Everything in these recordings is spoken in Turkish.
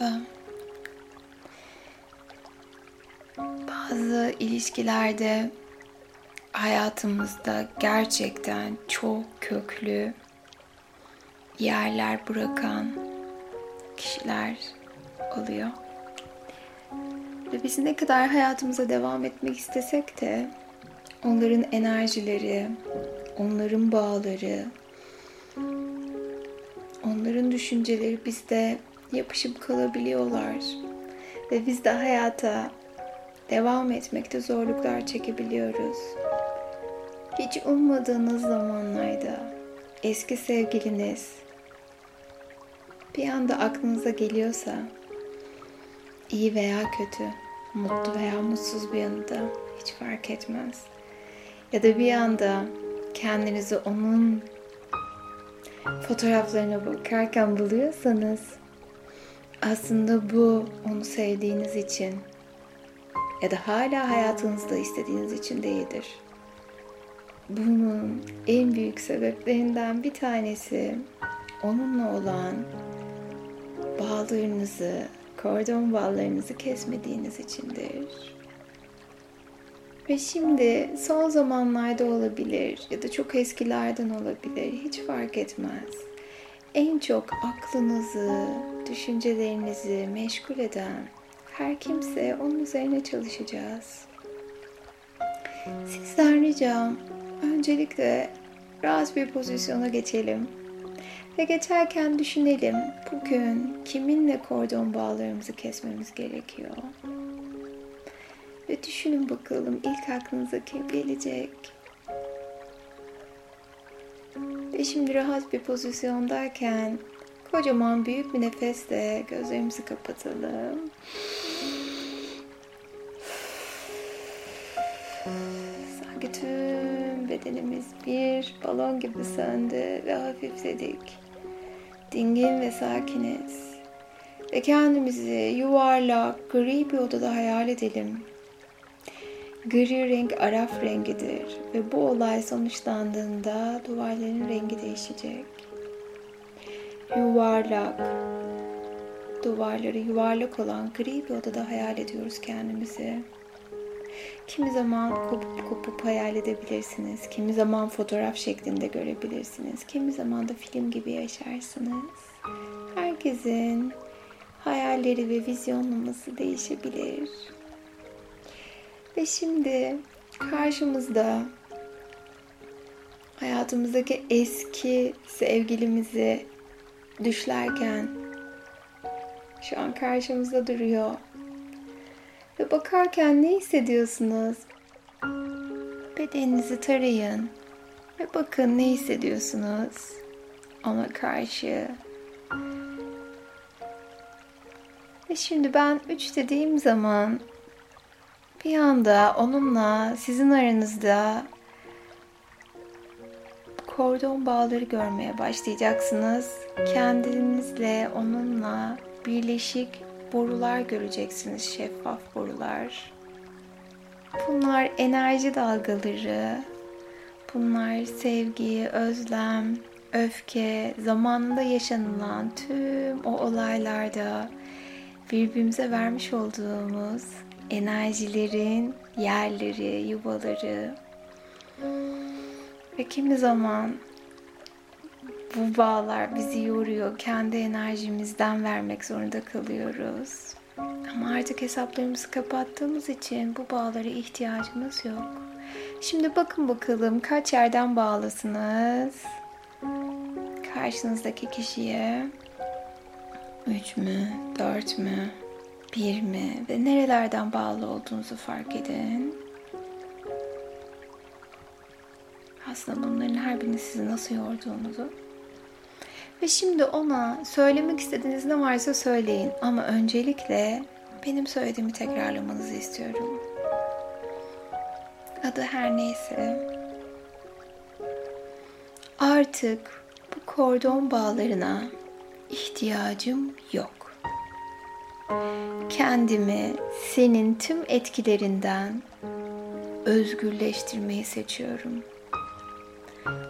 Merhaba. Bazı ilişkilerde hayatımızda gerçekten çok köklü yerler bırakan kişiler oluyor. Ve biz ne kadar hayatımıza devam etmek istesek de onların enerjileri, onların bağları, onların düşünceleri bizde yapışıp kalabiliyorlar. Ve biz de hayata devam etmekte zorluklar çekebiliyoruz. Hiç ummadığınız zamanlarda eski sevgiliniz bir anda aklınıza geliyorsa iyi veya kötü, mutlu veya mutsuz bir yanında hiç fark etmez. Ya da bir anda kendinizi onun fotoğraflarına bakarken buluyorsanız aslında bu onu sevdiğiniz için ya da hala hayatınızda istediğiniz için değildir. Bunun en büyük sebeplerinden bir tanesi onunla olan bağlarınızı, kordon bağlarınızı kesmediğiniz içindir. Ve şimdi son zamanlarda olabilir ya da çok eskilerden olabilir hiç fark etmez. En çok aklınızı, düşüncelerinizi meşgul eden her kimse onun üzerine çalışacağız. Sizden ricam öncelikle rahat bir pozisyona geçelim. Ve geçerken düşünelim bugün kiminle kordon bağlarımızı kesmemiz gerekiyor. Ve düşünün bakalım ilk aklınıza kim gelecek? Ve şimdi rahat bir pozisyondayken kocaman büyük bir nefesle gözlerimizi kapatalım. Sanki tüm bedenimiz bir balon gibi söndü ve hafifledik. Dingin ve sakiniz. Ve kendimizi yuvarlak, gri bir odada hayal edelim. Gri renk araf rengidir ve bu olay sonuçlandığında duvarların rengi değişecek. Yuvarlak, duvarları yuvarlak olan gri bir odada hayal ediyoruz kendimizi. Kimi zaman kopup kopup hayal edebilirsiniz. Kimi zaman fotoğraf şeklinde görebilirsiniz. Kimi zaman da film gibi yaşarsınız. Herkesin hayalleri ve vizyonlaması değişebilir. Ve şimdi karşımızda hayatımızdaki eski sevgilimizi düşlerken şu an karşımızda duruyor. Ve bakarken ne hissediyorsunuz? Bedeninizi tarayın ve bakın ne hissediyorsunuz ona karşı. Ve şimdi ben üç dediğim zaman bir anda onunla sizin aranızda kordon bağları görmeye başlayacaksınız. Kendinizle onunla birleşik borular göreceksiniz, şeffaf borular. Bunlar enerji dalgaları. Bunlar sevgi, özlem, öfke, zamanında yaşanılan tüm o olaylarda birbirimize vermiş olduğumuz enerjilerin yerleri, yuvaları ve kimi zaman bu bağlar bizi yoruyor. Kendi enerjimizden vermek zorunda kalıyoruz. Ama artık hesaplarımızı kapattığımız için bu bağlara ihtiyacımız yok. Şimdi bakın bakalım kaç yerden bağlısınız? Karşınızdaki kişiye 3 mü, 4 mü, 1 mi ve nerelerden bağlı olduğunuzu fark edin. Aslında bunların her birini sizi nasıl yorduğunuzu. Ve şimdi ona söylemek istediğiniz ne varsa söyleyin. Ama öncelikle benim söylediğimi tekrarlamanızı istiyorum. Adı her neyse. Artık bu kordon bağlarına ihtiyacım yok. Kendimi senin tüm etkilerinden özgürleştirmeyi seçiyorum.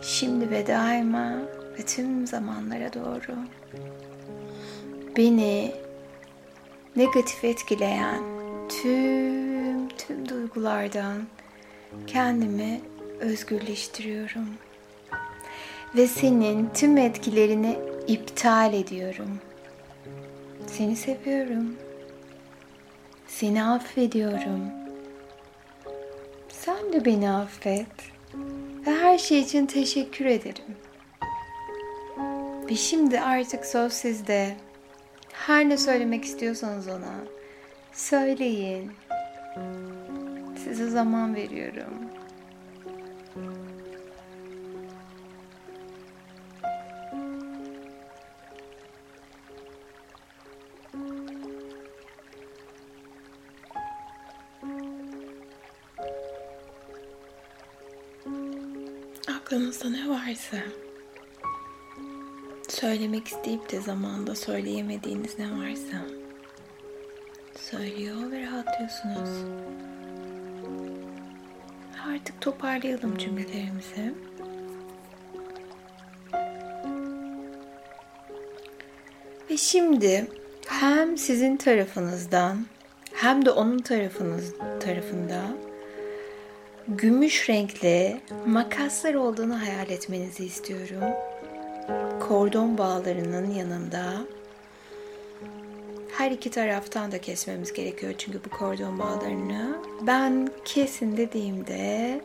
Şimdi ve daima ve tüm zamanlara doğru. Beni negatif etkileyen tüm tüm duygulardan kendimi özgürleştiriyorum. Ve senin tüm etkilerini iptal ediyorum. Seni seviyorum. Seni affediyorum. Sen de beni affet. Ve her şey için teşekkür ederim. Ve şimdi artık söz sizde. Her ne söylemek istiyorsanız ona söyleyin. Size zaman veriyorum. Aklınızda ne varsa söylemek isteyip de zamanda söyleyemediğiniz ne varsa söylüyor ve rahatlıyorsunuz. Artık toparlayalım cümlelerimizi. Ve şimdi hem sizin tarafınızdan hem de onun tarafınız tarafında gümüş renkli makaslar olduğunu hayal etmenizi istiyorum. Kordon bağlarının yanında. Her iki taraftan da kesmemiz gerekiyor çünkü bu kordon bağlarını. Ben kesin dediğimde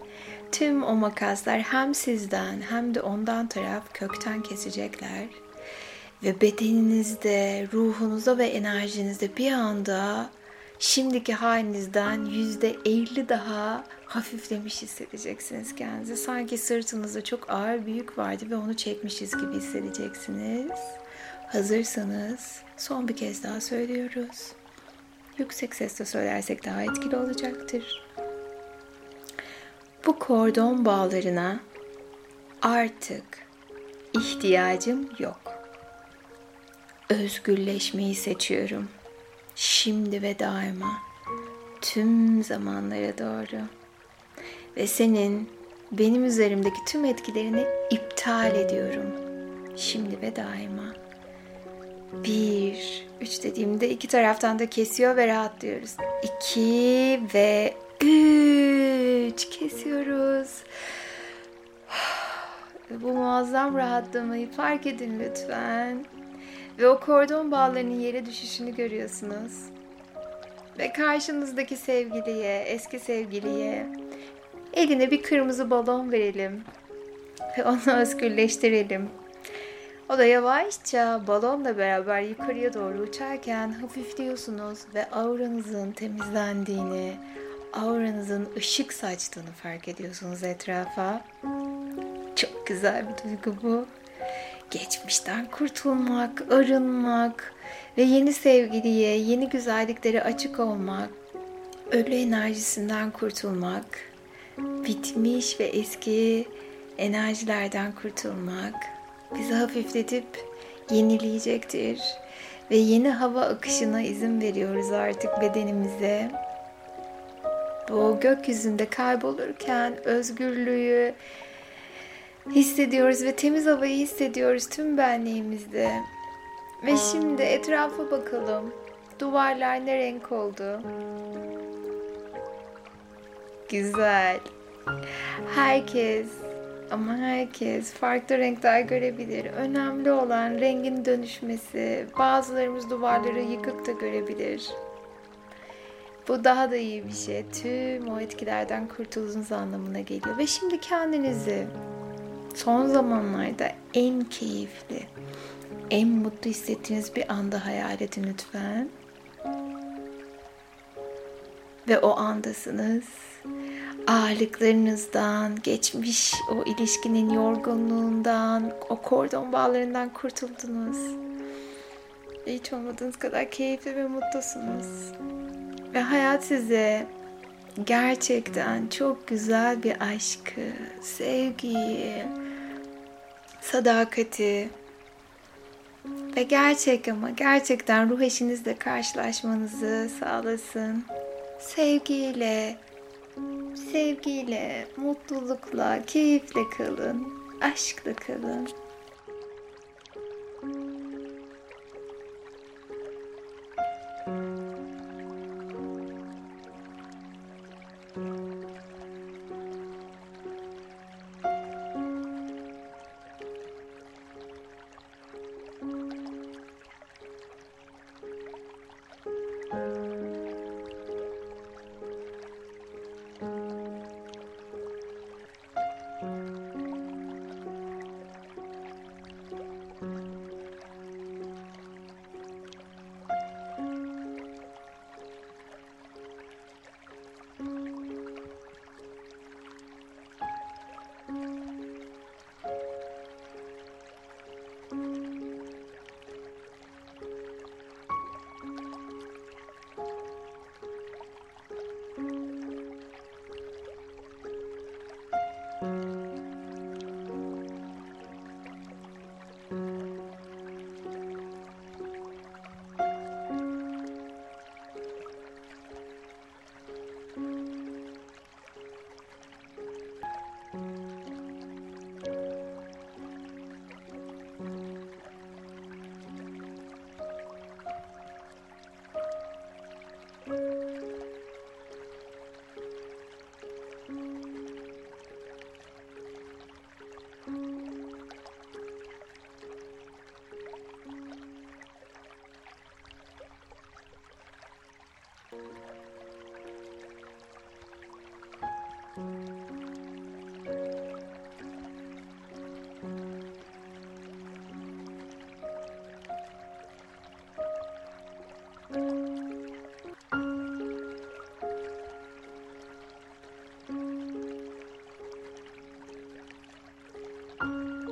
tüm o makaslar hem sizden hem de ondan taraf kökten kesecekler. Ve bedeninizde, ruhunuzda ve enerjinizde bir anda şimdiki halinizden yüzde elli daha hafiflemiş hissedeceksiniz kendinizi. Sanki sırtınızda çok ağır bir yük vardı ve onu çekmişiz gibi hissedeceksiniz. Hazırsanız son bir kez daha söylüyoruz. Yüksek sesle söylersek daha etkili olacaktır. Bu kordon bağlarına artık ihtiyacım yok. Özgürleşmeyi seçiyorum. Şimdi ve daima tüm zamanlara doğru. Ve senin benim üzerimdeki tüm etkilerini iptal ediyorum. Şimdi ve daima. Bir, üç dediğimde iki taraftan da kesiyor ve rahatlıyoruz. İki ve üç kesiyoruz. Bu muazzam rahatlamayı fark edin lütfen. Ve o kordon bağlarının yere düşüşünü görüyorsunuz. Ve karşınızdaki sevgiliye, eski sevgiliye eline bir kırmızı balon verelim. Ve onu özgürleştirelim. O da yavaşça balonla beraber yukarıya doğru uçarken hafifliyorsunuz ve auranızın temizlendiğini, auranızın ışık saçtığını fark ediyorsunuz etrafa. Çok güzel bir duygu bu. Geçmişten kurtulmak, arınmak ve yeni sevgiliye, yeni güzelliklere açık olmak, ölü enerjisinden kurtulmak, bitmiş ve eski enerjilerden kurtulmak bizi hafifletip yenileyecektir. Ve yeni hava akışına izin veriyoruz artık bedenimize. Bu gökyüzünde kaybolurken özgürlüğü hissediyoruz ve temiz havayı hissediyoruz tüm benliğimizde. Ve şimdi etrafa bakalım. Duvarlar ne renk oldu? Güzel. Herkes ama herkes farklı renkler görebilir. Önemli olan rengin dönüşmesi. Bazılarımız duvarları yıkık da görebilir. Bu daha da iyi bir şey. Tüm o etkilerden kurtulduğunuz anlamına geliyor. Ve şimdi kendinizi son zamanlarda en keyifli, en mutlu hissettiğiniz bir anda hayal edin lütfen. Ve o andasınız ağırlıklarınızdan, geçmiş o ilişkinin yorgunluğundan, o kordon bağlarından kurtuldunuz. Hiç olmadığınız kadar keyifli ve mutlusunuz. Ve hayat size gerçekten çok güzel bir aşkı, sevgiyi, sadakati ve gerçek ama gerçekten ruh eşinizle karşılaşmanızı sağlasın. Sevgiyle, sevgiyle, mutlulukla, keyifle kalın, aşkla kalın. Thank